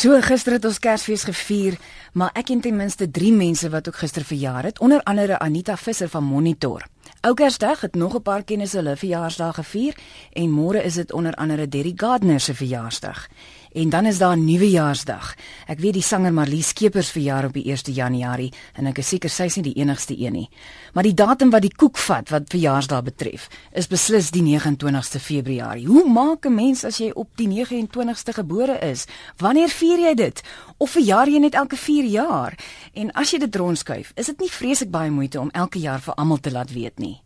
So gister het ons Kersfees gevier, maar ek ken ten minste 3 mense wat ook gister verjaar het, onder andere Anita Visser van Monitor. Ou Kersdag het nog 'n paar kennisse hulle verjaarsdag gevier en môre is dit onder andere Derry Gardner se verjaarsdag. En dan is daar nuwejaarsdag. Ek weet die sanger Marlie Skeepers verjaar op die 1 Januarie en ek is seker sy is nie die enigste een nie. Maar die datum wat die koek vat wat verjaarsdag betref, is beslis die 29ste Februarie. Hoe maak 'n mens as jy op die 29ste gebore is? Wanneer vier jy dit? Of verjaar jy net elke 4 jaar? En as jy dit rondskuif, is dit nie vreeslik baie moeite om elke jaar vir almal te laat weet nie.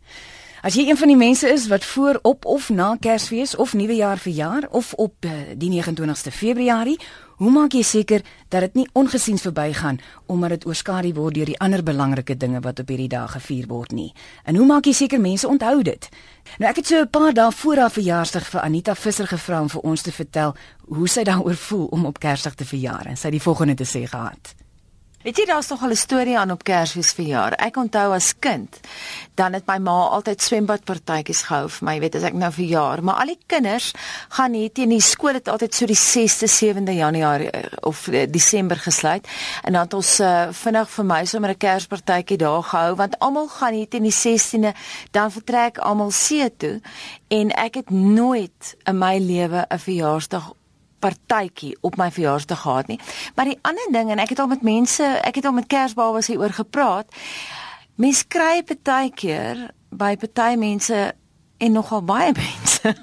As jy een van die mense is wat voor op of na Kersfees of Nuwejaar verjaar of op uh, die 29ste Februarie, hoe maak jy seker dat dit nie ongesiens verbygaan omdat dit oorskadu word deur die ander belangrike dinge wat op hierdie dag gevier word nie? En hoe maak jy seker mense onthou dit? Nou ek het so 'n paar dae voor haar verjaarsdag vir Anita Visser gevra om vir ons te vertel hoe sy daaroor voel om op Kersdag te verjaar en sy het die volgende te sê gehad. Weet jy daar's nog 'n storie aan op Kersfees verjaar. Ek onthou as kind, dan het my ma altyd swembadpartytjies gehou vir my, weet as ek nou verjaar, maar al die kinders gaan hier teen die skool het altyd so die 6de, 7de Januarie eh, of eh, Desember gesluit. En dan het ons uh, vinnig vir my sommer 'n Kerspartytjie daar gehou want almal gaan hier teen die 16de dan vertrek almal see toe. En ek het nooit in my lewe 'n verjaarsdag partytjie op my verjaarsdag gehad nie. Maar die ander ding en ek het al met mense, ek het al met Kersbabas hieroor gepraat. Mense kry partykeer by party mense en nogal baie mense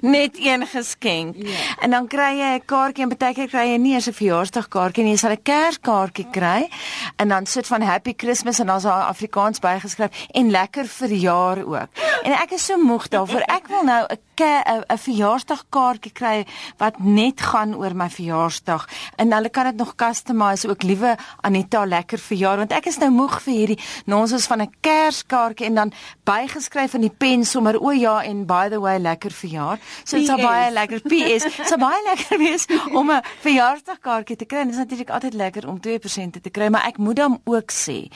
net een geskenk. Yeah. Ja. En dan kry jy 'n kaartjie en baie keer kry jy nie eens 'n verjaarsdagkaartjie nie, jy sal 'n Kerskaartjie kry en dan sit van Happy Christmas en dan is daar Afrikaans bygeskryf en lekker verjaar ook. En ek is so moeg daarvoor. Ek wil nou 'n 'n verjaarsdagkaartjie kry wat net gaan oor my verjaarsdag en hulle kan dit nog customise ook liewe Anita lekker verjaar want ek is nou moeg vir hierdie nonsens van 'n Kerskaartjie en dan bygeskryf in die pen sommer o ja en by the way lekker verjaar. So dit's baie lekker PS. So baie lekker wees om 'n verjaarsdagkaartjie te kry. Dit is natuurlik altyd lekker om 2% te kry, maar ek moet dan ook sê,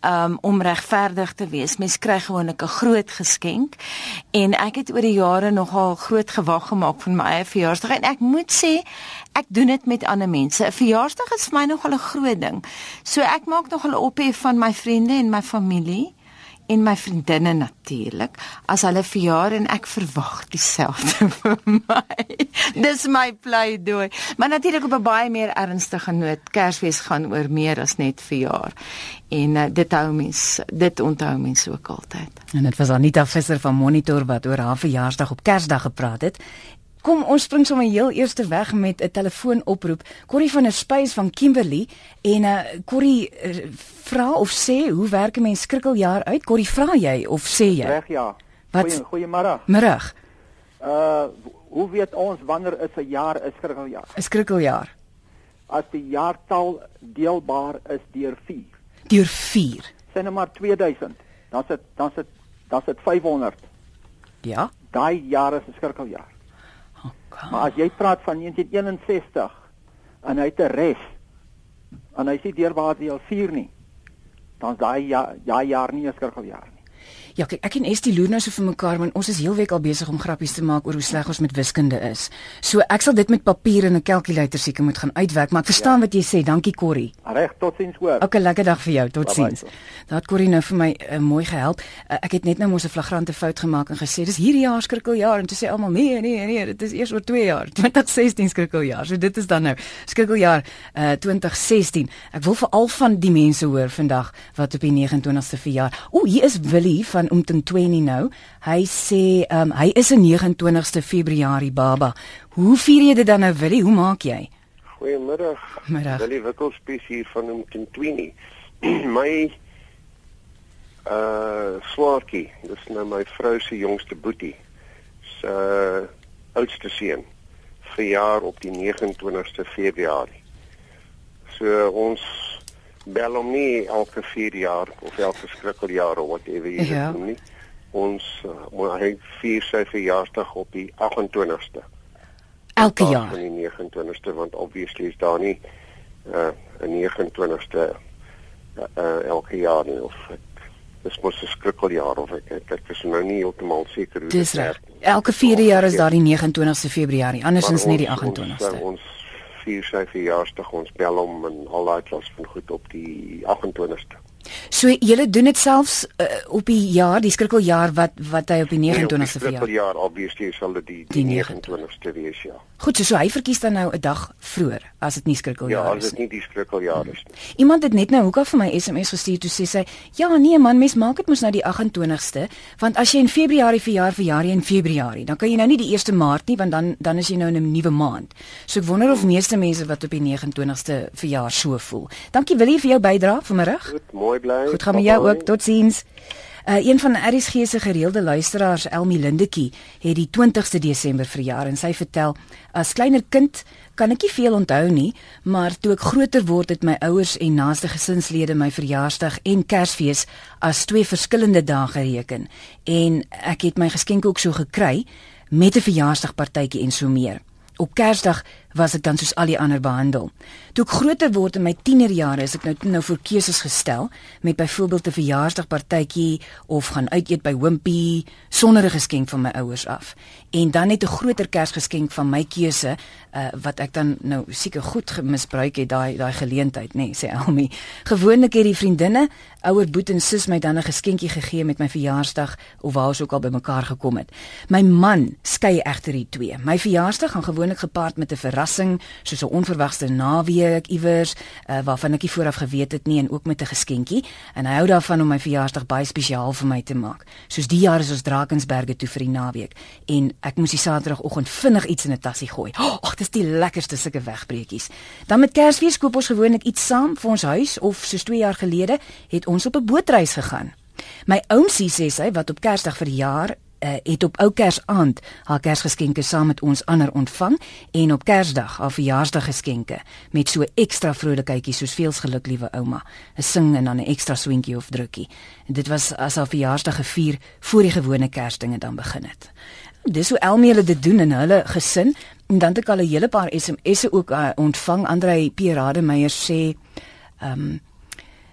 um om regverdig te wees, mens kry gewoonlik 'n groot geskenk en ek het oor die jare nogal groot gewag gemaak van my eie verjaarsdag en ek moet sê ek doen dit met ander mense. 'n Verjaarsdag is vir my nogal 'n groot ding. So ek maak nogal ophef van my vriende en my familie en my vriendinne natuurlik as hulle verjaar en ek verwag dieselfde vir my. Dis my pleidooi. Maar natuurlik op 'n baie meer ernstige noot. Kersfees gaan oor meer as net verjaar. En uh, dit hou mens dit onthou mens ook altyd. En dit was Anita Visser van Monitor wat oor haar verjaarsdag op Kersdag gepraat het Kom ons spring sommer heel eers weg met 'n telefoonoproep. Corrie van der Spies van Kimberley en uh Corrie uh, vra of sê hoe werk 'n mens skrikkeljaar uit? Corrie vra jy of sê jy? Reg ja. Wat goeiemôre. Middag. Uh hoe weet ons wanneer is 'n jaar 'n skrikkeljaar? 'n Skrikkeljaar. As die jaartal deelbaar is deur 4. Deur 4. Sê net maar 2000. Dan sit dan sit dan sit 500. Ja. Daai jaar is 'n skrikkeljaar. Maar as jy praat van 1961 en hy het 'n res en hy sê deurbaar deel 4 nie, dan daai ja, ja jaar nie is skrikkeljaar nie. Ja, kyk, ek en Estie loer nou so vir mekaar want ons is heel week al besig om grappies te maak oor hoe sleg ons met wiskunde is. So ek sal dit met papier en 'n kalkulator seker moet gaan uitwerk, maar ek verstaan ja. wat jy sê. Dankie Corrie. Reg, totsiens hoor. Okay, lekker dag vir jou. Totsiens. Daat Corrie nou vir my uh, mooi gehelp. Uh, ek het net nou mos 'n flagrante fout gemaak en gesê dis hierdie jaar skrikkeljaar en toe sê almal nee, nee, nee, dit is eers oor 2 jaar. 2016 skrikkeljaar. So dit is dan nou skrikkeljaar uh, 2016. Ek wil veral van die mense hoor vandag wat op die 29ste verjaar. O, hier is Willie van van Umtentweni nou. Hy sê um, hy is 'n 29ste Februarie baba. Hoe vier jy dit dan nou Willie? Hoe maak jy? Goeiemiddag. Middag. Willie Wikkelspies hier van Umtentweni. my uh swaartjie, dis nou my vrou se jongste boetie. Se uh, oudste seun verjaar op die 29ste Februarie. So ons bel hom nie elke 4 jaar of elke skrikkeljaar of whatever jy ja. doen nie. Ons uh, hy vier sy verjaarsdag op die 28ste. Elke jaar. Op die 29ste want obviously is daar nie uh, 'n 29ste uh, uh, elke jaar nie of dis mos 'n skrikkeljaar of ek ek, ek is nou nie heeltemal seker hoe dit is. Elke 4 jaar is daar die 29ste Februarie, andersins nie die 28ste. Ons, ons vier sy verjaarsdag, ons bel hom en al daai klas van goed op die 28ste. So julle doen dit selfs uh, op die jaar, die skrikkeljaar wat wat hy op die 29ste nee, verjaar. Skrikkeljaar obviously sal dit die, die 29ste wees ja. Goed, so, so hy verkies dan nou 'n dag vroeër as dit nie skrikkeljaar ja, is nie. Ja, as dit nie die skrikkeljaar is nie. Iemand het net nou hoeka vir my SMS gestuur toe sê sy, "Ja, nee man, mens maak dit mos nou die 28ste, want as jy in Februarie verjaar, verjaar jy in Februarie. Dan kan jy nou nie die 1ste Maart nie, want dan dan is jy nou in 'n nuwe maand." So ek wonder of meeste mense wat op die 29ste verjaar so voel. Dankie Willie vir jou bydrae vanmiddag. Goed, mooi bly. Goed gaan met jou ook. Totsiens. Uh, een van RSG se gereelde luisteraars, Elmi Lindetjie, het die 20ste Desember verjaar en sy vertel: "As kleiner kind kan ek nie veel onthou nie, maar toe ek groter word het my ouers en naaste gesinslede my verjaarsdag en Kersfees as twee verskillende dae gereken en ek het my geskenke ook so gekry met 'n verjaarsdagpartytjie en so meer." Op Kersdag was ek dan soos al die ander behandel. Toe ek groter word in my tienerjare is ek nou nou voor keuses gestel met byvoorbeeld 'n verjaarsdagpartytjie of gaan uit eet by Wimpy sonder 'n geskenk van my ouers af. En dan net 'n groter Kersgeskenk van my keuse uh, wat ek dan nou seker goed misbruik het daai daai geleentheid nê nee, sê Elmi. Gewoonlik het die vriendinne, ouer boet en sus my dan 'n geskenkie gegee met my verjaarsdag of waar ons ook al bymekaar gekom het. My man skei egter die twee. My verjaarsdag gaan gewoonlik gepaard met 'n verrassing soos 'n onverwagte naweek iewers uh, waarvan ek nie vooraf geweet het nie en ook met 'n geskenkie en hy hou daarvan om my verjaarsdag baie spesiaal vir my te maak. Soos die jaar is ons Drakensberge toe vir die naweek en ek moes die Saterdagoggend vinnig iets in 'n tassie gooi. Ag, oh, dis die lekkerste sulke wegbreekies. Dan met Kersfees koop ons gewoonlik iets saam vir ons huis of soos 2 jaar gelede het ons op 'n bootreis gegaan. My oumsie sê sy wat op Kersdag verjaar uh, het op ou Kersaand haar Kersgeskenke saam met ons ander ontvang en op Kersdag haar verjaarsdaggeskenke met so ekstra vrolikheidjies soos veels geluk liewe ouma. 'n Sing en dan 'n ekstra swinkie of drukkie. En dit was as haar verjaarsdag gevier voor die gewone Kersdinge dan begin het. Dis hoe Elmie hulle dit doen in hulle gesin en dan het ek al 'n hele paar SMS'e ook uh, ontvang. Andrei P. Rademeier sê ehm um,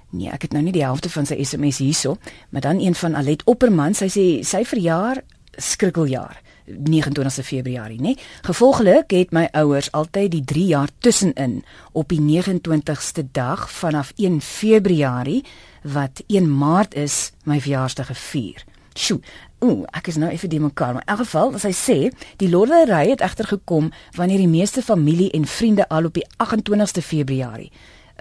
Nee, ek het nou nie die helfte van sy SMS hierso, maar dan een van Alet Opperman, sy sê sy verjaar skrikkeljaar 29 Februarie, nê? Gevolglik het my ouers altyd die 3 jaar tussenin op die 29ste dag vanaf 1 Februarie wat 1 Maart is, my verjaarsdag gevier. Sjoe. Ooh, ek is nou effe die mekaar, maar in elk geval, as hy sê, die loddery het egter gekom wanneer die meeste familie en vriende al op die 28ste Februarie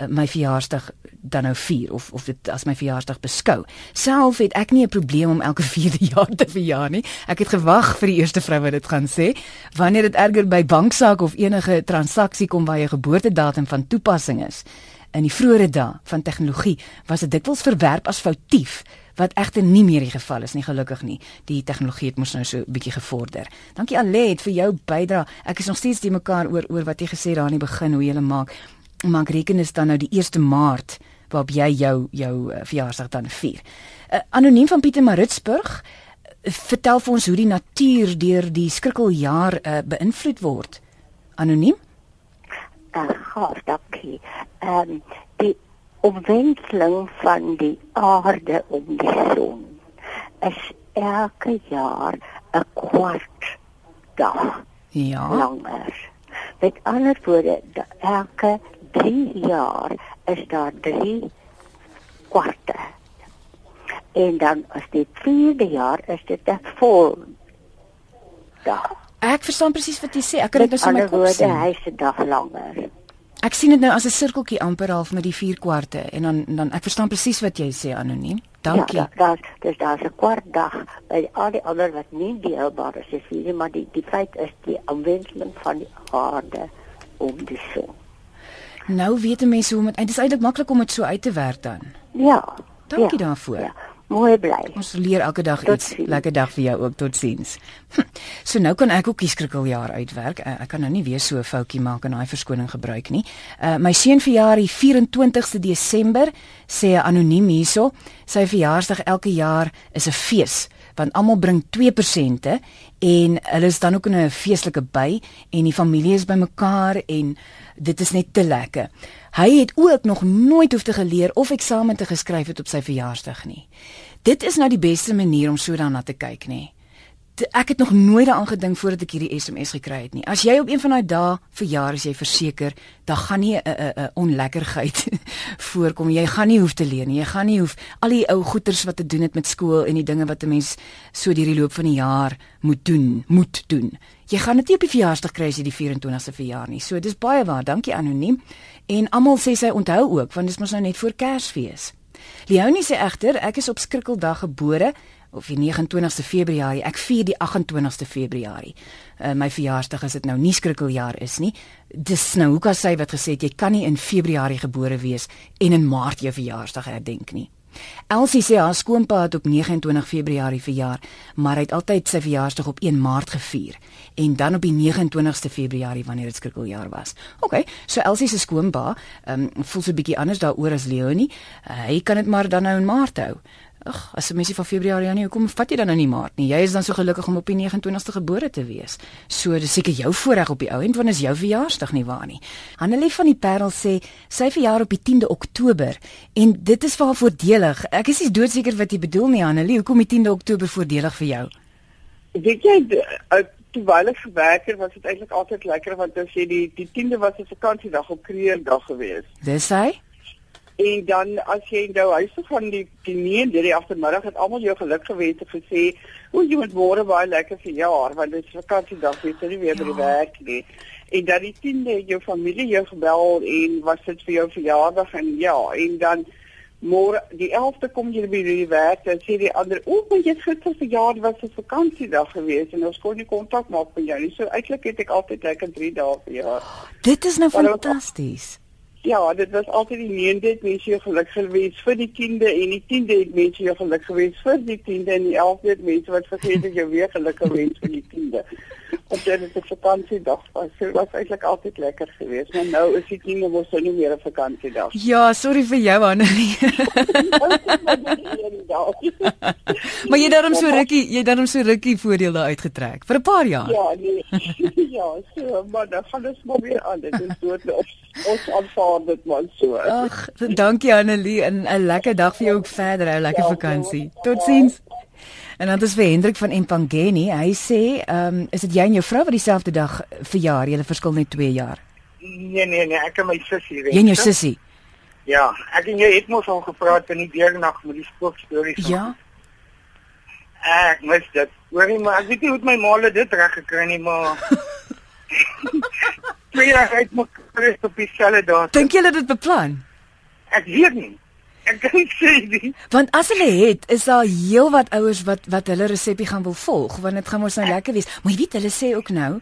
my verjaarsdag dan nou vier of of dit as my verjaarsdag beskou. Self het ek nie 'n probleem om elke 4de jaar te verjaar nie. Ek het gewag vir die eerste vrou wat dit gaan sê. Wanneer dit erger by banksaak of enige transaksie kom waar jy geboortedatum van toepassing is. In die vroeë dae van tegnologie was dit dikwels verwerp as foutief wat egter nie meer die geval is nie gelukkig nie. Die tegnologie het mos nou so 'n bietjie gevorder. Dankie Alet vir jou bydrae. Ek is nog steeds die mekaar oor oor wat jy gesê daar aan die begin hoe jy hulle maak. Maar ek reken is dan nou die 1 Maart waarop jy jou jou uh, verjaarsdag dan vier. Uh, Anoniem van Pieter Maritsburg uh, vertel vir ons hoe die natuur deur die skrikkeljaar uh, beïnvloed word. Anoniem? Uh, gaaf, dankie. Ehm um, die omwenteling van die aarde om die son is elke jaar 'n kwart dag. Ja. Langer. Met ander woorde, elke 3 jaar is daar 3 kwarte. En dan as dit 4de jaar is dit 'n vol dag. Ek verstaan presies wat jy sê. Ek kan dit nou so my kop woorde, sien. Hy se dag langer. Ek sien dit nou as 'n sirkeltjie amper half met die vier kwarte en dan dan ek verstaan presies wat jy sê anoniem. Dankie. Ja, daar's dis daar's 'n kwart dag by al die ander wat nie deelbaar is, is hier, maar die die feit is die aanwendeling van die aarde om die son. Nou weet mense hoe om dit dit is eintlik maklik om dit so uit te werk dan. Ja. Dankie ja, daarvoor. Ja. Mooi bly. Ons leer elke dag Tot iets. ziens. Lekker dag vir jou ook. Totsiens. Hm, So nou kan ek ook die skrikkeljaar uitwerk. Uh, Ek kan nou nie weer so 'n foutjie maak en daai verskoning gebruik nie. Uh my seun verjaar die 24ste Desember, sê 'n anoniem hierso. Sy verjaarsdag elke jaar is 'n fees want almal bring 2% en hulle is dan ook in 'n feestelike by en die familie is bymekaar en dit is net te lekker. Hy het ook nog nooit hoef te geleer of eksamen te geskryf het op sy verjaarsdag nie. Dit is nou die beste manier om so daarna te kyk, nê. Ek het nog nooit daaraan gedink voordat ek hierdie SMS gekry het nie. As jy op een van daai dae verjaar as jy verseker, dan gaan nie 'n 'n 'n onlekkerheid voorkom. Jy gaan nie hoef te leen nie. Jy gaan nie hoef al die ou goeters wat te doen het met skool en die dinge wat 'n mens so deur die loop van die jaar moet doen, moet doen. Jy gaan dit nie op die verjaarsdag kry as jy die 24ste verjaar nie. So dis baie waar. Dankie anoniem. En almal sê sy onthou ook want dis mos nou net voor Kersfees. Leonie sê egter ek is op skrikkeldag gebore of die 29ste Februarie. Ek vier die 28ste Februarie. Uh, my verjaarsdag is dit nou nie skrikkeljaar is nie. Dis nou hoe kan sy wat gesê het jy kan nie in Februarie gebore wees en in Maart jou verjaarsdag herdenk nie. Elsie sê haar skoonpa het op 29 Februarie verjaar, maar hy het altyd sy verjaarsdag op 1 Maart gevier en dan op die 29ste Februarie wanneer dit skrikkeljaar was. OK, so Elsie se skoonpa, ehm um, voel so 'n bietjie anders daaroor as Leonie. Uh, hy kan dit maar dan nou in Maart hou. Ag, as 'n mensie van Februarie aan nie, hoekom vat jy dan nou nie Maart nie? Jy is dan so gelukkig om op die 29ste gebore te wees. So dis seker jou voorreg op die ou end want is jou verjaarsdag nie waar nie. Hanelie van die Parel sê sy verjaar op die 10de Oktober en dit is vir haar voordelig. Ek is nie doodseker wat jy bedoel nie Hanelie, hoekom die 10de Oktober voordelig vir jou? Weet jy terwyl ek gewerk het, was dit eintlik altyd lekker want as jy die die 10de was 'n vakansiedag op Kreerdag gewees. Dis hy? En dan as jy nou huis toe gaan die die neem die agtermiddag het almal jou geluk gewens en gesê, "O, jy moet môre baie lekker vir jaar want dit is vakansiedag, jy sien nie weer by die ja. werk nie." En dan die 10de jou familie jou gebel en was dit vir jou verjaardag en ja, en dan môre die 11de kom jy by die werk en sê die ander, "O, maar jy het gister verjaar, was dit vakansiedag geweest en ons kon nie kontak maak met jou nie." So eintlik het ek altyd lekker 3 dae verjaar. Dit is nou fantasties. Ja, dit was altyd die 9de het mense jou geluk gewees vir die 10de en die 10de het mense jou geluk gewees vir die 10de en die 11de het mense wat vergeet het jou weer geluk gewees vir die 10de. En dit 'n vakansiedag. Dit was eintlik altyd lekker geweest, maar nou is die 10de mos nou nie meer 'n vakansiedag. Ja, sorry vir jou Annelie. maar jy dan so rukkie, jy dan so rukkie voordeel daar uitgetrek vir 'n paar jaar. Ja, nee. ja, so, maar dan gaan ons maar weer aan. Dit is dood op ons aanvaar dit maar so. Ag, dankie Annelie en 'n lekker dag vir jou ook verder, 'n lekker ja, vakansie. Totsiens. En dan is vir Hendrik van Empangeni. Hy sê, ehm, um, is dit jy en jou vrou wat dieselfde dag verjaar? Julle verskil net 2 jaar. Nee nee nee, ek en my sussie. Jy en jou sussie. Ja, ek en jy het mos al gepraat in die deernag met die spookstories. Ja. Ek mis dit. Hoorie maar, ek weet nie hoe my maale dit reg gekry nie, maar twee jaar uit mekaar op dieselfde datum. Dink julle dit beplan? Ek weet nie. Ek kan sê nie. Want as hulle het, is daar heelwat ouers wat wat hulle resepie gaan wil volg, want dit gaan mos nou lekker wees. Maar jy weet, hulle sê ook nou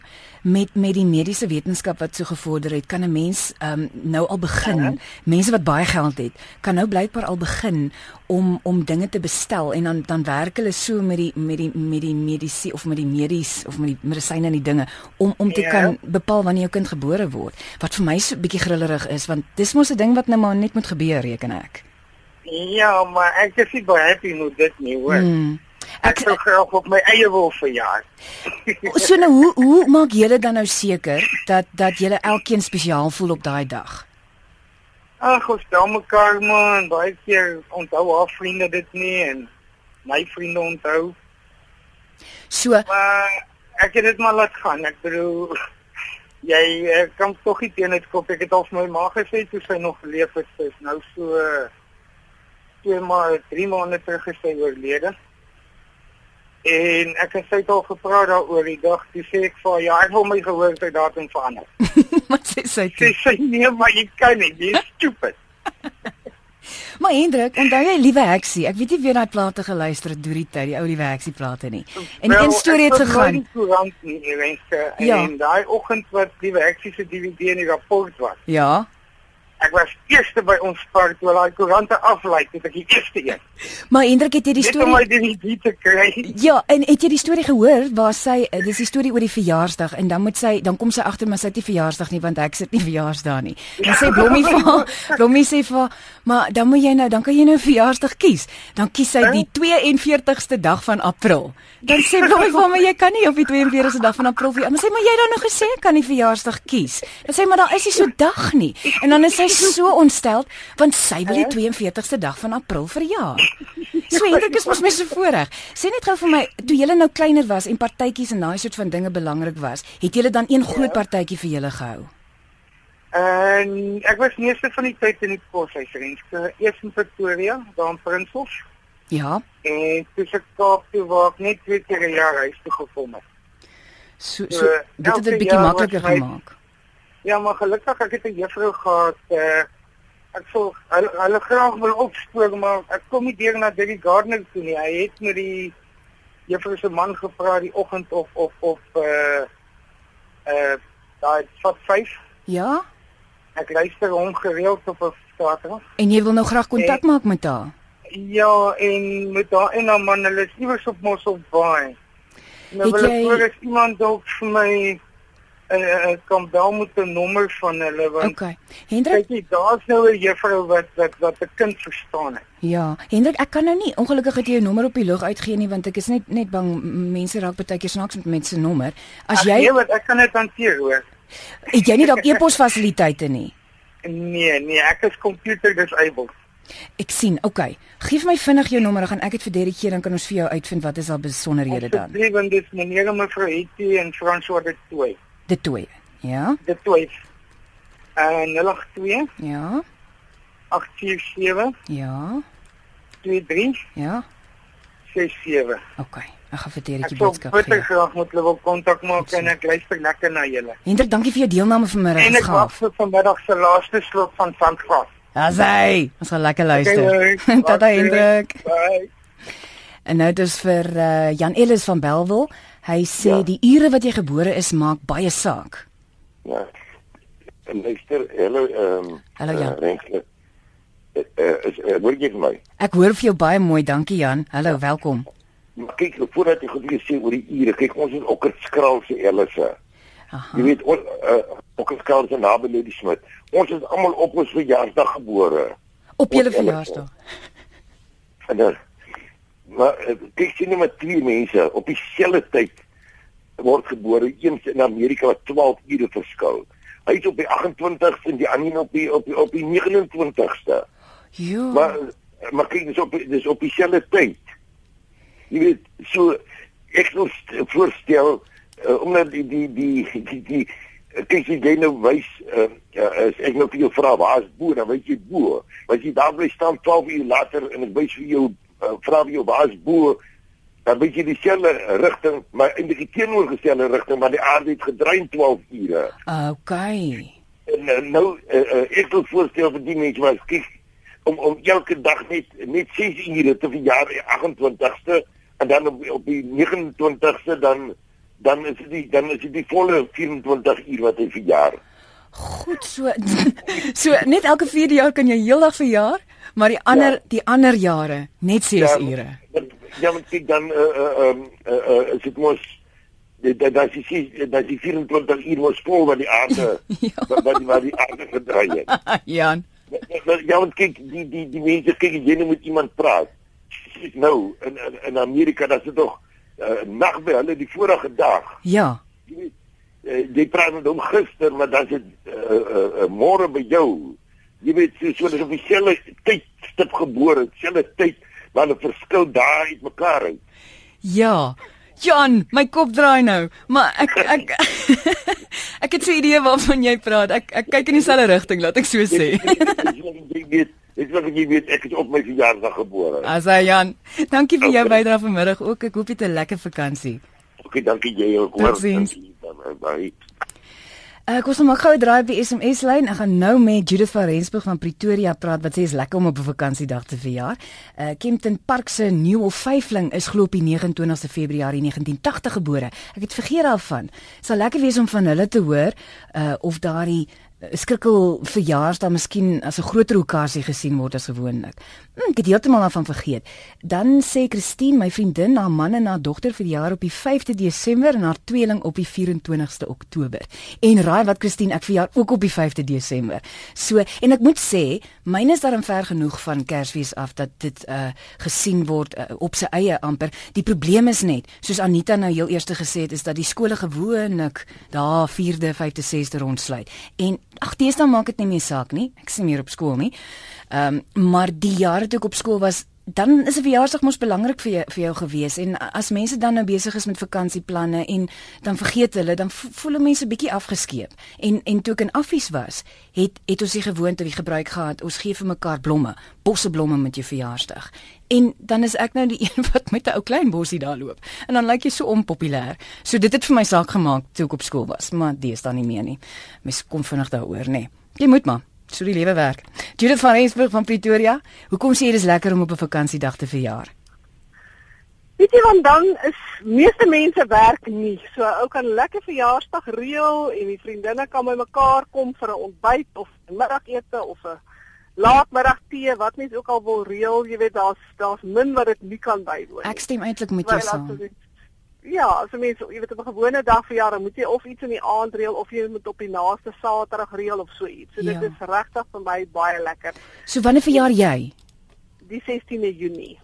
met met die mediese wetenskap wat so gevorder het, kan 'n mens um, nou al begin. Ja. Mense wat baie geld het, kan nou blykbaar al begin om om dinge te bestel en dan dan werk hulle so met die met die met die mediese of met die medies of met die medisyne en die dinge om om te ja. kan bepaal wanneer jou kind gebore word. Wat vir my so 'n bietjie grillerig is, want dis mos 'n ding wat nou maar net moet gebeur, reken ek. Ja, maar ek is nie baie happy met dit nie, hoor. Hmm. Ek sou graag op my eie wil verjaar. so nou hoe hoe maak julle dan nou seker dat dat julle elkeen spesiaal voel op daai dag? Ag, ons stel mekaar man, baie keer onthou haar vriende dit nie en my vriende onthou. So maar ek het dit maar laat gaan. Ek bedoel jy ek kan tog nie teen dit kop. Ek het al vir my ma gesê toe sy nog geleef het, sy is nou so twee maar 3 maande terug gesê oorlede. En ek het sy al gevra daaroor die dag, toe sê ek vir ja, ek wil my geboortedatum verander. Wat sê sy? Sy sê nee, maar jy kan nie, jy is stupid. maar Hendrik, onthou jy liewe heksie? Ek weet nie wie daai plate geluister het deur die tyd, die ou liewe heksie plate nie. En die een storie het gegaan. Nie, wenske, ja. En daai oggend wat liewe heksie se DVD in die rapport was. Ja. Ek was eerste by ons park toe daai koerante aflei, dit ek die eerste een. Maar Hendrik, het jy die storie Net om my die te kry. Ja, en het jy die storie gehoor waar sy eh, dis die storie oor die verjaarsdag en dan moet sy dan kom sy agter maar sy het nie verjaarsdag nie want ek sit nie verjaarsdag nie. Dan sê Blommie vir Blommie sê vir maar dan moet jy nou dan kan jy nou verjaarsdag kies. Dan kies sy die 42ste dag van April. Dan sê Blommie vir my jy kan nie op die 42ste dag van April vir. Dan sê maar jy dan nog gesê kan nie verjaarsdag kies. Dan sê maar daar is nie so dag nie. En dan is sy is so ontstel want sy wil die 42ste dag van April verjaar. So Hendrik is mos mens so voorreg. Sê net gou vir my, toe julle nou kleiner was en partytjies en daai soort van dinge belangrik was, het julle dan een groot partytjie vir julle gehou? En ek was meeste van die tyd in die poshuis rens. Eers in Pretoria, daar in Prinshof. Ja. En dis ek Kaap toe waar ek net twee keer 'n jaar huis toe gekom het. So so dit het dit 'n bietjie makliker gemaak. Ja, maar gelukkig ek het 'n juffrou gehad uh ek sou hulle, hulle graag wil opspoor maar ek kom nie deur na Debbie Gardner toe nie. Hy het met die juffrou se man gevra die oggend of of of uh uh daai vat 5. Ja. Ek luister hom gereeld op 'n Saterdag. En jy wil nou graag kontak maak met haar? Ja, en met daai en dan man, hulle is iewers op Mossel Bay. Nou Het wil jy- ek hoor as iemand dalk vir my uh, uh, kan bel met 'n nommer van hulle want Okay. Hendrik, kyk jy, daar's nou 'n juffrou wat wat wat 'n kind verstaan het. ja, Hendrik, ek kan nou nie ongelukkig het jy jou nommer op die lug uitgee nie want ek is net net bang mense raak baie keer snaaks met mense se nommer. As jy nee, wat ek kan dit hanteer hoor. het jy nie dalk e-pos fasiliteite nie. Nee, nee, ek is computer disabled. Ek sien, okay. Geef my vinnig jou nommer, dan gaan ek dit vir Derek gee dan kan ons vir jou uitvind wat is al besonderhede dan. Asseblief, want dis meneer en mevrou Hetty en François de Toey. De twee. Ja? De Toey. En 082 Ja. 847 Ja. 23 Ja. 67. Okay. Ek gaan vir Ek sou boodskap gee. graag met hulle wil kontak maak en ek luister lekker na julle. Hendrik, dankie vir jou deelname vanmiddag. En ek wag vir vanmiddag se laaste slot van Sandgras. Daar's hy. Ons gaan lekker luister. Okay, Tata okay. Hendrik. Bye. En nou dis vir uh, Jan Ellis van Belwel. Hy sê Ja. die ure wat jy gebore is maak baie saak. Ja. En luister, hallo ehm um, Hallo, Jan. Renske. Eh uh, is uh, hoor jy vir my? Ek hoor vir jou baie mooi, dankie Jan. Hallo, welkom. Maar kyk, voordat jy goed sê oor die ure, kyk ons is ook 'n skraal se Ellisse. Aha. Jy weet ons uh, ook 'n skraal se naby Lady Smit. Ons is almal op ons verjaarsdag gebore. Op julle verjaarsdag. En dan maar eh, kyk sien net twee mense op dieselfde tyd word gebore, een in Amerika wat 12 ure verskil. Hy is op die 28ste en die ander op die op die op die 29ste. Jo. Maar maar kyk dis op dis op dieselfde tyd. Jy weet so ek wil st- voorstel uh, omdat die die die die, die uh, kyk jy jy nou wys uh, uh, as ek nou vir jou vra waar is bo dan weet jy bo. Want jy daar bly staan 12 uur later en ek wys vir jou uh, vra vir jou waar is bo dan weet jy dieselfde rigting maar eintlik die teenoorgestelde rigting maar die aarde het gedraai in 12 ure. Okay. En uh, nou uh, uh, ek wil voorstel vir die mense wat kyk om om elke dag net net 6 ure te verjaar die 28ste en dan op, op die 29ste dan dan is dit dan is dit die volle 24 uur wat hy verjaar. Goed so. so net elke 4 jaar kan jy heeldag verjaar, maar die ander Ja. die ander jare net 6 Ja, ure. Ja, want kyk dan uh uh um uh, uh is dit mos dit dat dat is dat die 24 uur mos vol wat die aarde Ja. wat wat die, aarde gedraai het. Jan. Ja, want kyk, die die die mense kyk jy met iemand praat. Nou in in, in Amerika dat is tog uh, nag by hulle die vorige dag. Ja. Jy weet, uh, jy praat met hom gister, maar dan is dit uh, uh, uh, môre by jou. Jy weet so so dis op dieselfde tydstip gebore, dieselfde tyd, maar 'n verskil daar uit mekaar uit. Ja. Jan, my kop draai nou, maar ek ek ek het so 'n idee waarvan jy praat. Ek ek kyk in dieselfde rigting, laat ek so sê. jy weet, ek wil jy weet ek is op my verjaarsdag gebore. As hy Jan, dankie vir jou Okay. bydrae vanmiddag ook. Ek hoop jy het 'n lekker vakansie. Okay, dankie jy ook. Totsiens. Dankie, bye. Ek was nog gou 'n draai op die SMS lyn. Ek gaan nou met Judith van Rensburg van Pretoria praat wat sê is lekker om op 'n vakansiedag te verjaar. Uh Kempton Park se nuwe vyfling is glo op die 29ste Februarie 1980 gebore. Ek het vergeet daarvan. Sal lekker wees om van hulle te hoor uh of daardie skrikkel verjaarsdag miskien as 'n groter okasie gesien word as gewoonlik. Hm, ek het heeltemal daarvan vergeet. Dan sê Christine, my vriendin, haar man en haar dogter verjaar op die 5de Desember en haar tweeling op die 24ste Oktober. En raai wat Christine, ek verjaar ook op die 5de Desember. So, en ek moet sê, myne is daarom ver genoeg van Kersfees af dat dit uh gesien word uh, op sy eie amper. Die probleem is net, soos Anita nou heel eers gesê het, is dat die skole gewoonlik daar 4de, 5de, 6de rondsluit. En ag deesdae maak dit nie meer saak nie. Ek sien meer op skool nie. Ehm um, maar die jare toe ek op skool was, dan is 'n verjaarsdag mos belangrik vir jou vir jou gewees en as mense dan nou besig is met vakansieplanne en dan vergeet hulle dan voel mense bietjie afgeskeep en en toe ek in affies was het het ons die gewoonte die gebruik gehad ons gee vir mekaar blomme bosse blomme met jou verjaarsdag en dan is ek nou die een wat met 'n ou klein bossie daar loop en dan lyk jy so onpopulêr so dit het vir my saak gemaak toe ek op skool was maar dis dan nie meer nie mens kom vinnig daaroor nê nee. jy moet maar So die lewe werk. Judith van Rensburg van Pretoria. Hoekom sê jy dis lekker om op 'n vakansiedag te verjaar? Weet jy want dan is meeste mense werk nie. So ou kan lekker verjaarsdag reël en die vriendinne kan by mekaar kom vir 'n ontbyt of middagete of 'n laatmiddag tee, wat mens ook al wil reël, jy weet daar's daar's min wat dit nie kan bywoon nie. Ek stem eintlik met jou saam. Ja, as jy mens jy weet op 'n gewone dag vir jare moet jy of iets in die aand reël of jy moet op die naaste Saterdag reël of so iets. So ja. dit is regtig vir my baie lekker. So wanneer verjaar jy? Die 16de Junie.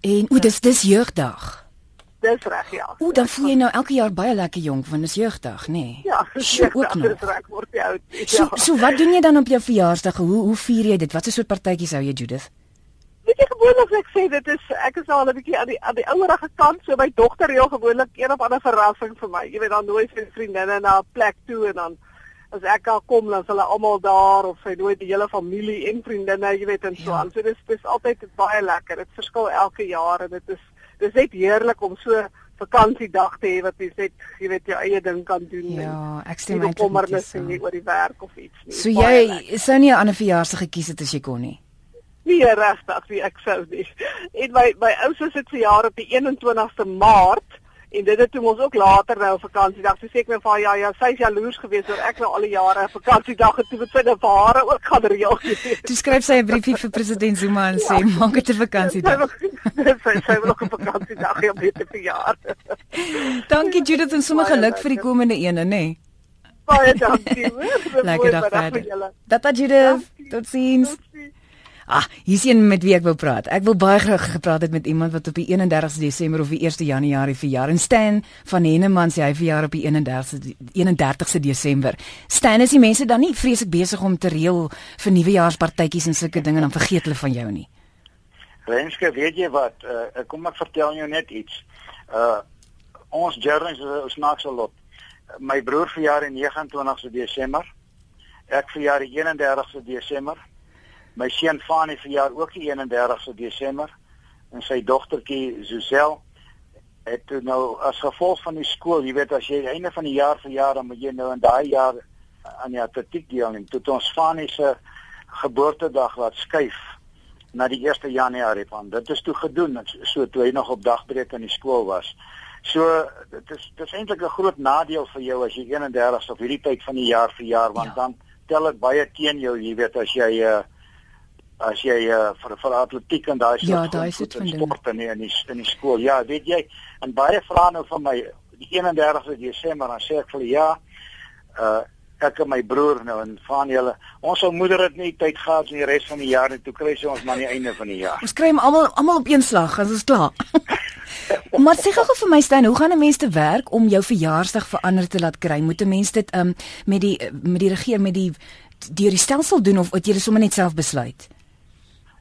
En o, dis dis jeugdag. Dis reg ja. O, dan voel jy nou elke jaar baie lekker jonk want dis jeugdag, nê? Nee. Ja, ook nog. Dis reg word jy oud. Ja. So, so wat doen jy dan op jou verjaarsdag? Hoe hoe vier jy dit? Wat is so 'n partytjie sou jy Judith? Weet jy gewoonlik ek sê dit is ek is al 'n bietjie aan die aan die ouerige kant so my dogter reël gewoonlik een of ander verrassing vir my. Jy weet dan nooi sy vriendinne na 'n plek toe en dan as ek al kom dan is hulle almal daar of sy nooi die hele familie en vriendinne, jy weet en so ja. aan. So dis dis altyd baie lekker. Dit verskil elke jaar en dit is dis net heerlik om so vakansiedag te hê wat jy net jy weet jou eie ding kan doen. Ja, ek stem met jou. Kommer net nie oor die werk of iets nie. So jy sou nie 'n ander verjaarsdag gekies het as jy kon nie nie regtig wie ek sou nie. En my my ouers het se jaar op die 21ste Maart en dit het toe ons ook later nou vakansiedag. So sê ek my van ja ja, sy's jaloers geweest oor ek nou al die jare vakansiedag het toe met sy ware ook gaan reël. Toe skryf sy 'n briefie vir president Zuma en sê ja. maak dit 'n vakansiedag. sy sy wil ook 'n vakansiedag hê dit te verjaar. Dankie Judith en sommer geluk vir die komende ene, nê. Nee. Baie dankie. Lekker dag verder. Data Judith. Totsiens. Tot Ah, hier's een met wie ek wou praat. Ek wil baie graag gepraat het met iemand wat op die 31ste Desember of die 1ste Januarie verjaar. En Stan van Henneman sê hy verjaar op die 31ste 31ste Desember. Stan, is die mense dan nie vreeslik besig om te reël vir nuwejaarspartytjies en sulke dinge en dan vergeet hulle van jou nie? Renske, weet jy wat? Uh, kom ek vertel jou net iets. Uh ons journeys is ons snaakse lot. My broer verjaar die 29ste Desember. Ek verjaar die 31ste Desember. My seun Fanie verjaar ook die 31ste Desember en sy dogtertjie Zuzel het toe nou as gevolg van die skool, jy weet as jy einde van die jaar verjaar dan moet jy nou in daai jaar aan die atletiek deelneem. Toe ons Fanie se geboortedag laat skuif na die 1 Januarie van. Dit is toe gedoen so toe hy nog op dagbreek in die skool was. So dit is dit is eintlik 'n groot nadeel vir jou as jy 31 of hierdie tyd van die jaar verjaar want ja. dan tel dit baie teen jou, jy weet as jy uh, as jy uh, vir vir atletiek en daai ja, daai soort van sport in die, in die in die skool. Ja, weet jy, en baie vra nou van my die 31ste Desember dan sê ek vir ja, uh ek en my broer nou en van julle ons sou moeder dit nie tyd gehad in die res van die jaar en toe kry sy ons maar die einde van die jaar. Ons kry hom almal almal op een slag as ons klaar. maar sê gou vir my staan, hoe gaan 'n mens te werk om jou verjaarsdag verander te laat kry? Moet 'n mens dit um met die met die regering met die deur die stelsel doen of het jy sommer net self besluit?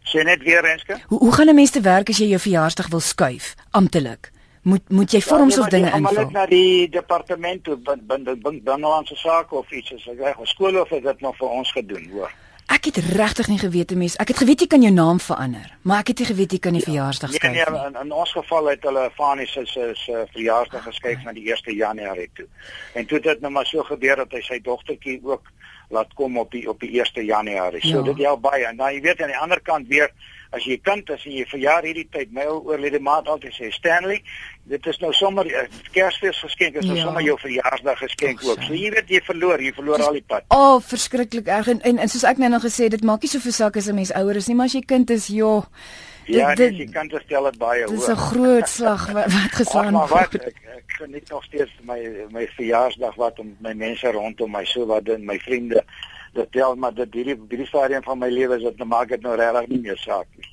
Sê net weer Renske. Hoe hoe gaan 'n mens te werk as jy jou verjaarsdag wil skuif amptelik? Moet moet jy vorms ja, nee, of dinge invul? Ja, na die departement toe bin bin bin binnelandse sake of iets as reg of skool of dit nog vir ons gedoen, hoor. Ek het regtig nie geweet mense. Ek het geweet jy kan jou naam verander, maar ek het nie geweet jy kan die ja, verjaarsdag skuif nee, nee, nie. In, in ons geval het hulle Fanie se se se verjaarsdag geskuif na die 1 Januarie toe. En toe het dit nou maar so gebeur dat hy sy dogtertjie ook laat kom op die op die 1 Januarie. So ja. dit help baie. En dan jy weet aan die ander kant weer as jy kind is en jy verjaar hierdie tyd, my oorlede maat altyd sê Stanley, dit is nou sommer uh, Kersfees geskenk, is nou ja. sommer jou verjaarsdag geskenk ook. So jy weet jy verloor, jy verloor al die pad. O, oh, verskriklik erg en, en en soos ek nou nog gesê, dit maak nie soveel saak as 'n mens ouer is nie, maar as jy kind is, joh. Ja, dit, jy kan dit stel dit baie hoor. Dis 'n groot slag wat, wat geslaan word. Wat ek, ek geniet nog steeds my my verjaarsdag wat om my mense rondom my so wat in my vriende dit tel maar dat hierdie hierdie stadium van my lewe is dit nou maak dit nou regtig nie meer saak nie.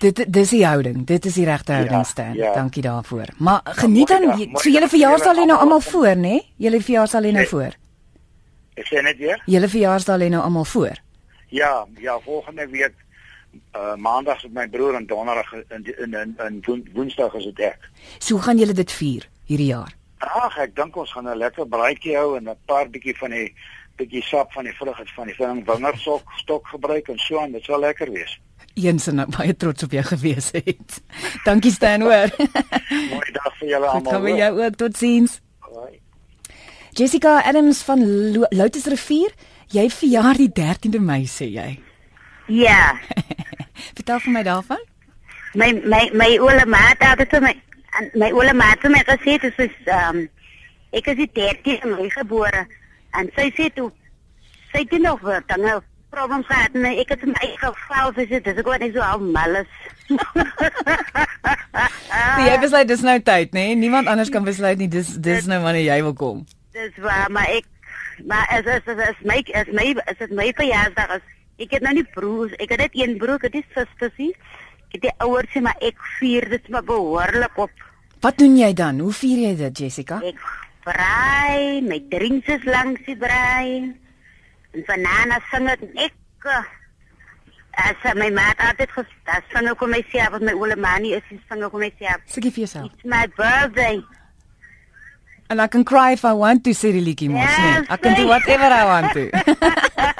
Dit dis die houding. Dit is die regte houding ja, staan. Ja. Dankie daarvoor. Maar geniet dan so julle verjaarsdag lê nou almal voor, né? Julle verjaarsdag lê nou voor. Ek sê net weer. Julle verjaarsdag lê nou almal voor. Ja, ja, volgende week uh maandag is my broer en donderdag in in in, in woen, woensdag is dit ek. So hoe gaan julle dit vier hierdie jaar? Ag, ek dink ons gaan 'n lekker braaitjie hou en 'n paar bietjie van die bietjie sap van die vrugte van die ving wingerdstok stok gebruik en so aan. Dit sal lekker wees. Eens en baie trots op jou gewees het. Dankie Stan hoor. Mooi dag vir julle almal. met hoor. jou ook totsiens. Hoi. Jessica Adams van Lo- Loutersrivier, jy verjaar die 13de Mei sê jy. Ja, Vertel vir my daarvan. my my my oule maat het vir my my oule maat het my gesê dit is ehm um, ek is die 13de Mei gebore en sy sê toe sy het nie nog wat dan problems gehad en ek het my geval gesê dis ek wat nie so al mal is. So jy besluit dis nou tyd, nê? Nee? Niemand anders kan besluit nie dis dis nou wanneer jy wil kom. Dis waar maar ek maar as as as, as my as my as dit my verjaarsdag is ek het nou nie broers ek het net een broer ek het nie susters nie ek het die ouers sê maar ek vier dit maar behoorlik op Wat doen jy dan? Hoe vier jy dit, Jessica? ek braai my drinks is langs die braai en vanaand sing ek ek eh, as my maat altyd gestaan sing ek vir myself wat my oule manie is sing ek vir myself Sikkie vir jouself. it's my birthday And I can cry if I want to sê die liedjie mos, Yes, nee. I can do whatever I want to.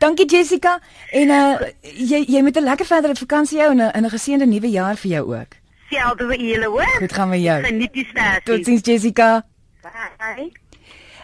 Dankie Jessica en uh jy jy moet 'n lekker verdere vakansie hou en 'n 'n geseënde nuwe jaar vir jou ook. selfde vir julle hoor Goed gaan met jou. geniet die stasie Totsiens Jessica. bye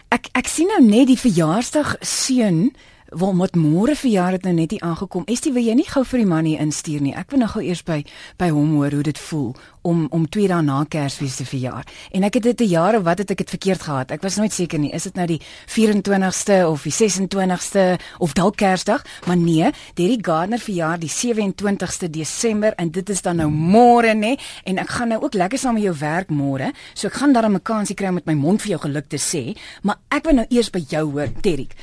Ek ek sien nou net die verjaarsdag seun Wel met môre verjaar het nou net hier aangekom. Estie, wil jy nie gou vir die man hier instuur nie? Ek wil nou gou eers by by hom hoor hoe dit voel om om 2 dae na Kersfees te verjaar. En ek het dit 'n jaar of wat het ek dit verkeerd gehad? Ek was nooit seker nie. Is dit nou die 24ste of die 26ste of dalk Kersdag? Maar nee, Derry Gardner verjaar die 27ste Desember en dit is dan nou môre nê en ek gaan nou ook lekker saam met jou werk môre. So ek gaan dan 'n kansie kry om met my mond vir jou geluk te sê, maar ek wil nou eers by jou hoor, Derrick.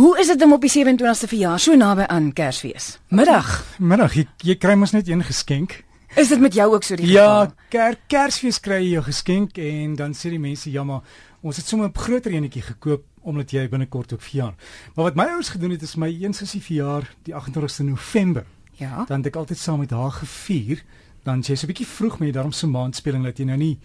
Hoe is dit om op die 27ste verjaar so naby aan Kersfees? Middag. Middag, jy, jy kry mos net een geskenk. Is dit met jou ook so die Ja, geval? ker, Kersfees kry jy jou geskenk en dan sê die mense ja maar ons het sommer 'n groter enetjie gekoop omdat jy binnekort ook verjaar. Maar wat my ouers gedoen het is my een sussie verjaar die 28ste November. Ja. Dan het ek altyd saam met haar gevier. Dan sê sy 'n bietjie vroeg met daarom so maandspeling dat jy nou nie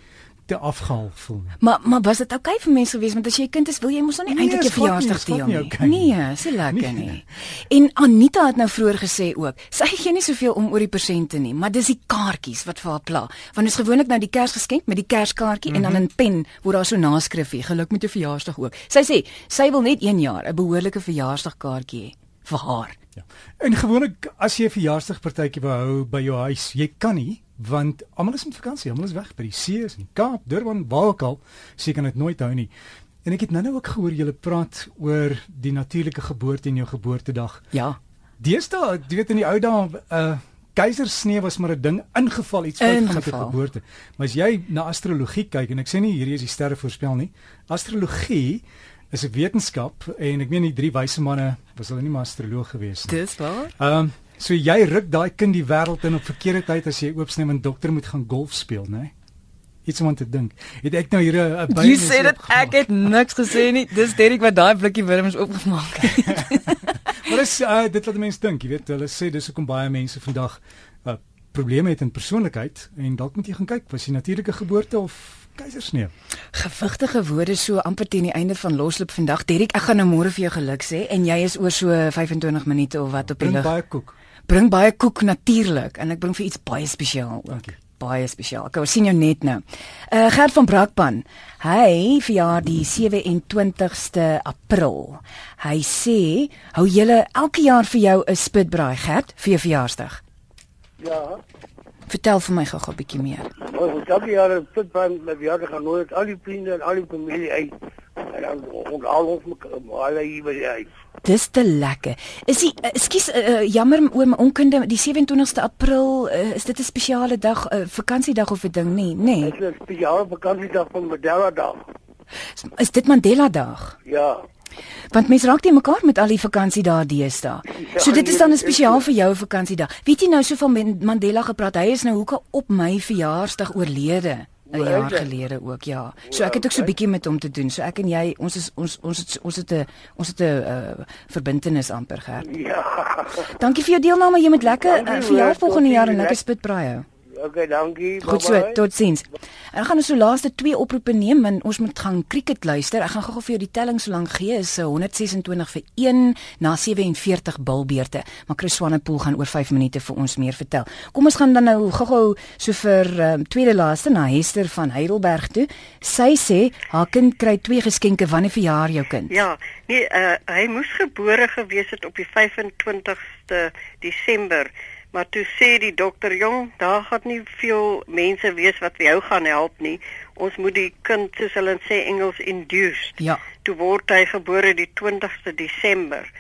te afgehaal voel nie. Maar maar was dit oukei okay vir mense gewees want as jy 'n kind is, wil jy mos nou nie Nee, eintlik jou verjaarsdag deel nie nie. Nee, is nie lekker Nee. nie. En Anita het nou vroeër gesê ook, sy gee nie soveel om oor die persente nie, maar dis die kaartjies wat vir haar pla. Want is gewoonlik nou die Kersgeskenk met die Kerskaartjie mm -hmm. en dan Mhm. in pen word daar so naskrifie, geluk met jou verjaarsdag ook. Sy sê sy wil net een jaar 'n behoorlike verjaarsdagkaartjie hê vir haar. Ja. En gewoonlik as jy 'n verjaarsdagpartytjie wou hou by jou huis, jy kan nie want almal is met vakansie, almal is weg by die see, is in die Kaap, Durban, waar ook al, so jy kan dit nooit hou nie. En ek het nou-nou ook gehoor julle praat oor die natuurlike geboorte en jou geboortedag. Ja. Deesdae, jy weet in die ou dae, uh keisersnee was maar 'n ding ingeval iets fout gaan met 'n geboorte. Maar as jy na astrologie kyk en ek sê nie hierdie is die sterre voorspel nie. Astrologie is 'n wetenskap en ek meen die drie wyse manne was hulle nie maar astroloog gewees nie. Dis waar. Ehm um, so jy ruk daai kind die wêreld in op verkeerde tyd as jy oopsny en dokter moet gaan golf speel, né? Iets om aan te dink. Het ek nou hier 'n by Jy sê dit ek het niks gesê nie. Dis Derrick wat daai blikkie wurms oopgemaak het. Maar dis uh, dit laat mense dink, jy weet, hulle sê dis hoekom baie mense vandag uh, probleme het in persoonlikheid en dalk moet jy gaan kyk, was jy natuurlike geboorte of keisersnee? Gewigtige woorde so amper teen die einde van losloop vandag. Derrick, ek gaan nou môre vir jou geluk sê en jy is oor so 25 minute of wat op die lug. baie koek. Bring baie koek natuurlik en ek bring vir iets baie spesiaal ook. Dankie. Baie spesiaal. Ek sien jou net nou. Uh Gert van Brakpan. Hy verjaar die 27ste April. Hy sê, hou julle elke jaar vir jou 'n spitbraai, Gert, vir jou verjaarsdag. Ja, Vertel vir my gou-gou 'n bietjie meer. ons het elke jaar 'n pitbrand met verjaardag gaan nooit al die vriende en al die familie uit. En dan ons al hier by die huis. Dis te lekker. Is die ekskuus uh, uh, jammer oor my onkunde, die 27ste April, uh, is dit 'n spesiale dag, uh, vakansiedag of 'n ding nie? Nee. Dit is 'n spesiale vakansiedag van Mandela Dag. Is dit Mandela Dag? Ja. Want mense raak nie mekaar met al die vakansie daar deesdae. Ja, So dit is nee, dan 'n is spesiaal vir jou vakansiedag. Weet jy nou so van Man- Mandela gepraat? Hy is nou hoekom op my verjaarsdag oorlede 'n jaar gelede ook, ja. So ek het ook so 'n bietjie met hom te doen. So ek en jy, ons is ons ons het ons het 'n ons het 'n uh, verbintenis amper gehad. Ja. Dankie vir jou deelname. Jy moet lekker uh, vir jou volgende jaar en lekker spitbraai hou. Okay, dankie. Goed so, totsiens. En dan gaan ons so laaste twee oproepe neem en ons moet gaan cricket luister. Ek gaan gou-gou vir jou die telling so lank gee. Is 126 vir 1 na 47 bilbeerte. Maar Chris Swanepoel gaan oor 5 minute vir ons meer vertel. Kom ons gaan dan nou gou-gou so vir um, tweede laaste na Hester van Heidelberg toe. Sy sê haar kind kry twee geskenke wanneer verjaar jou kind? Ja, nee, uh, hy moes gebore gewees het op die 25ste Desember. Maar toe sê die dokter, "Jong, daar gaan nie veel mense wees wat jou gaan help nie. Ons moet die kind, soos hulle sê Engels, induce." Ja. Toe word hy gebore die 20ste Desember.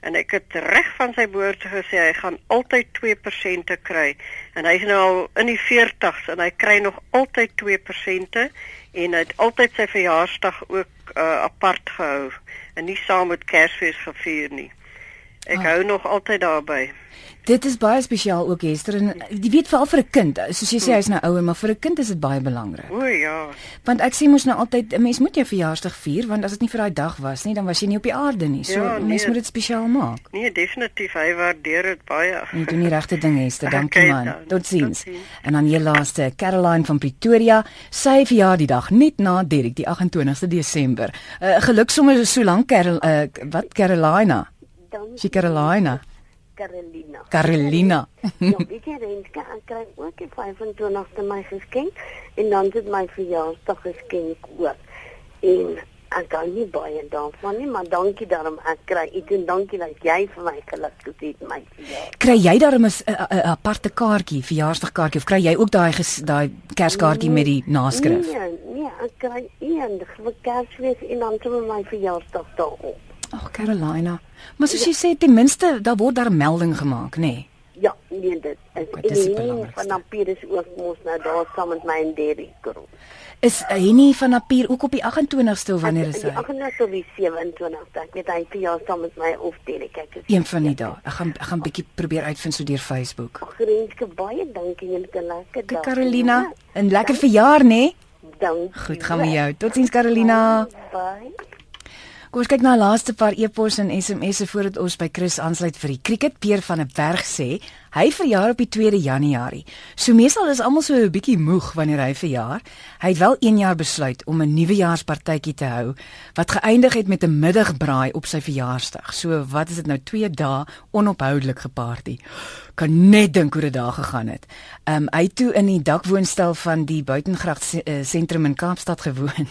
En ek het reg van sy geboorte gesê hy gaan altyd 2% kry. En hy's nou al in die 40s en hy kry nog altyd 2% en hy het altyd sy verjaarsdag ook uh, apart gehou en nie saam met Kersfees gevier nie. Ek ah. hou nog altyd daarby. Dit is baie spesiaal ook Hester en jy weet veral vir 'n kind, soos jy sê hy's nou ouer, maar vir 'n kind is dit baie belangrik. O ja. Want ek sê mos nou altyd 'n mens moet jou verjaarsdag vier want as dit nie vir daai dag was nie, dan was jy nie op die aarde nie. So ja, nee, mens moet dit spesiaal maak. Nee, definitief, hy waardeer dit baie. Jy doen die regte ding Hester, dankie okay, man. Totsiens. Tot en dan hier laaste, Caroline van Pretoria, sy verjaar die dag net na Derek, die 28ste Desember. Uh, geluk sommer so lank Carol uh, wat Carolina. Dankie. Carolina. Carolina. Carolina. ja, weet jy Renske, ek kry ook die 25ste my geskenk en dan het my verjaarsdag geskenk ook. En ek kan nie baie daarvan nie, maar dankie daarom ek kry iets en dankie dat jy vir my geluk het met my verjaarsdag. Kry jy daarom 'n aparte kaartjie, verjaarsdagkaartjie of kry jy ook daai daai kerskaartjie nee, met die naskrif? Nee, nee, ek kry een vir Kersfees en dan vir my verjaarsdag daarop. Ag Carolina. Maar soos jy sê ten minste daar word daar melding gemaak, nê? Nee. Ja, nee dit. Is nie van Napier is ook mos nou daar saam met my en Derry Kroon. Is hy nie van Napier ook op die 28ste of wanneer is hy? Die 28ste of die 27ste. Ek weet hy het ja saam met my of Derry kyk. Een van die dae. Ek gaan ek gaan bietjie probeer uitvind so deur Facebook. Grenske baie dankie en 'n lekker dag. Carolina, 'n lekker verjaar, nê? Dankie. Goed, gaan met jou. Totsiens Carolina. Bye. Kom ons kyk na laaste paar e-pos en SMS'e voordat ons by Chris aansluit vir die cricket. Peer van 'n berg sê hy verjaar op die 2de Januarie. So meestal is almal so 'n bietjie moeg wanneer hy verjaar. Hy het wel 1 jaar besluit om 'n nuwejaarspartytjie te hou wat geëindig het met 'n middagbraai op sy verjaarsdag. So wat is dit nou 2 dae onophoudelik geparty. Kan net dink hoe dit daar gegaan het. Ehm um, hy toe in die dakwoonstel van die Buitengracht sentrum in Kaapstad gewoon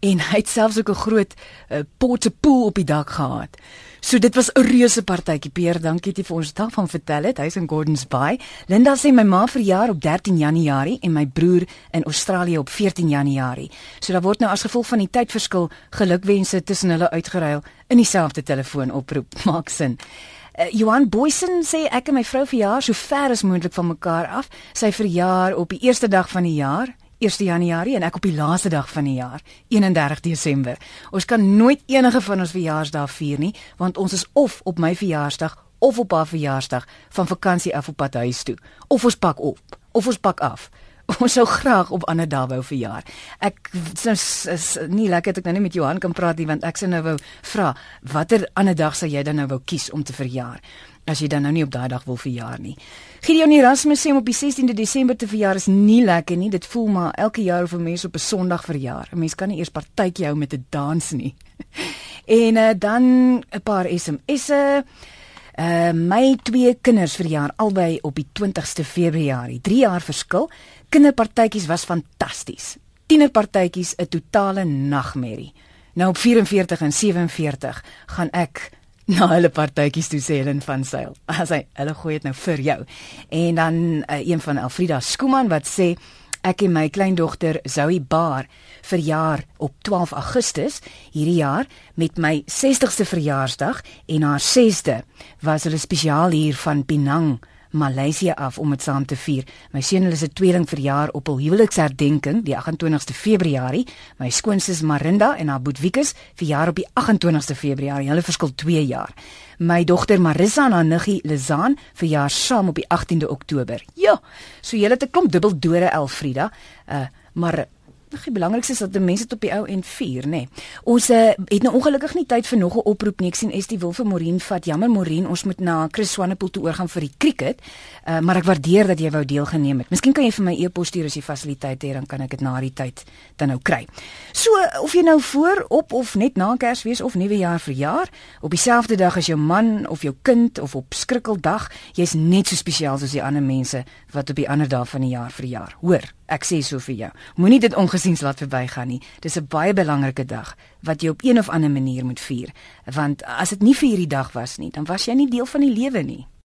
en hy het selfs ook 'n groot uh, potse pool op die dak gehad. So dit was 'n reuse partytjie. Peer, dankie jy vir ons daarvan vertel het. Hy's in Gordons Bay. Linda sê my ma verjaar op 13 Januarie en my broer in Australië op 14 Januarie. So daar word nou as gevolg van die tydverskil gelukwense tussen hulle uitgeruil in dieselfde telefoonoproep. Maak sin. Uh, Johan Boysen sê ek en my vrou verjaar so ver as moontlik van mekaar af. Sy verjaar op die eerste dag van die jaar, 1 Januarie en ek op die laaste dag van die jaar, 31 Desember. Ons kan nooit enige van ons verjaarsdae vier nie, want ons is of op my verjaarsdag of op haar verjaarsdag van vakansie af op pad huis toe. Of ons pak op, of ons pak af. Ons sou graag op ander dae wou verjaar. Ek is, is nie lekker dat ek nou nie met Johan kan praat nie want ek sou nou wou vra watter ander dag sou jy dan nou wou kies om te verjaar? As jy dan nou nie op daai dag wil verjaar nie. Gideon Erasmus sê om op die 16de Desember te verjaar is nie lekker nie. Dit voel maar elke jaar of 'n mens op 'n Sondag verjaar. 'n Mens kan nie eers partytjie hou met 'n dans nie. en uh, dan 'n paar SMS'e. Uh my twee kinders verjaar albei op die 20ste Februarie. 3 jaar verskil. Kinderpartytjies was fantasties. Tienerpartytjies 'n totale nagmerrie. Nou op 44 en 47 gaan ek na hulle partytjies toe sê Helen van Sail. As hy hulle gooi dit nou vir jou. En dan uh, een van Elfrida Skooman wat sê ek en my kleindogter Zoe Baar verjaar op 12 Augustus hierdie jaar met my 60ste verjaarsdag en haar 6de was hulle spesiaal hier van Penang Maleisië af om dit saam te vier. My seun hulle se tweeling verjaar op hul huweliksherdenking die 28ste Februarie. My skoonsis Marinda en haar boet Wikus verjaar op die 28ste Februarie. Hulle verskil 2 jaar. My dogter Marissa en haar niggie Lizaan verjaar saam op die 18de Oktober. Ja, so julle het 'n klomp dubbeldore Elfrida. Uh maar Die belangrikste is dat die mense tot op die ou en vier, nê. Nee. Ons uh, het nou ongelukkig nie tyd vir nog 'n oproep nie. Ek sien Estie wil vir Morien vat. Jammer Morien, ons moet na Chris Swanepoel toe oorgaan vir die cricket. Uh, maar ek waardeer dat jy wou deelgeneem het. Miskien kan jy vir my e-pos stuur as jy fasiliteite het, dan kan ek dit na die tyd dan nou kry. So, of jy nou voor, op of net na Kersfees of Nuwejaar verjaar, op dieselfde dag as jou man of jou kind of op skrikkeldag, jy's net so spesiaal soos die ander mense wat op die ander dae van die jaar verjaar. Hoor, ek sê so vir jou. Moenie dit ongesiens laat verbygaan nie. Dis 'n baie belangrike dag wat jy op een of ander manier moet vier, want as dit nie vir hierdie dag was nie, dan was jy nie deel van die lewe nie.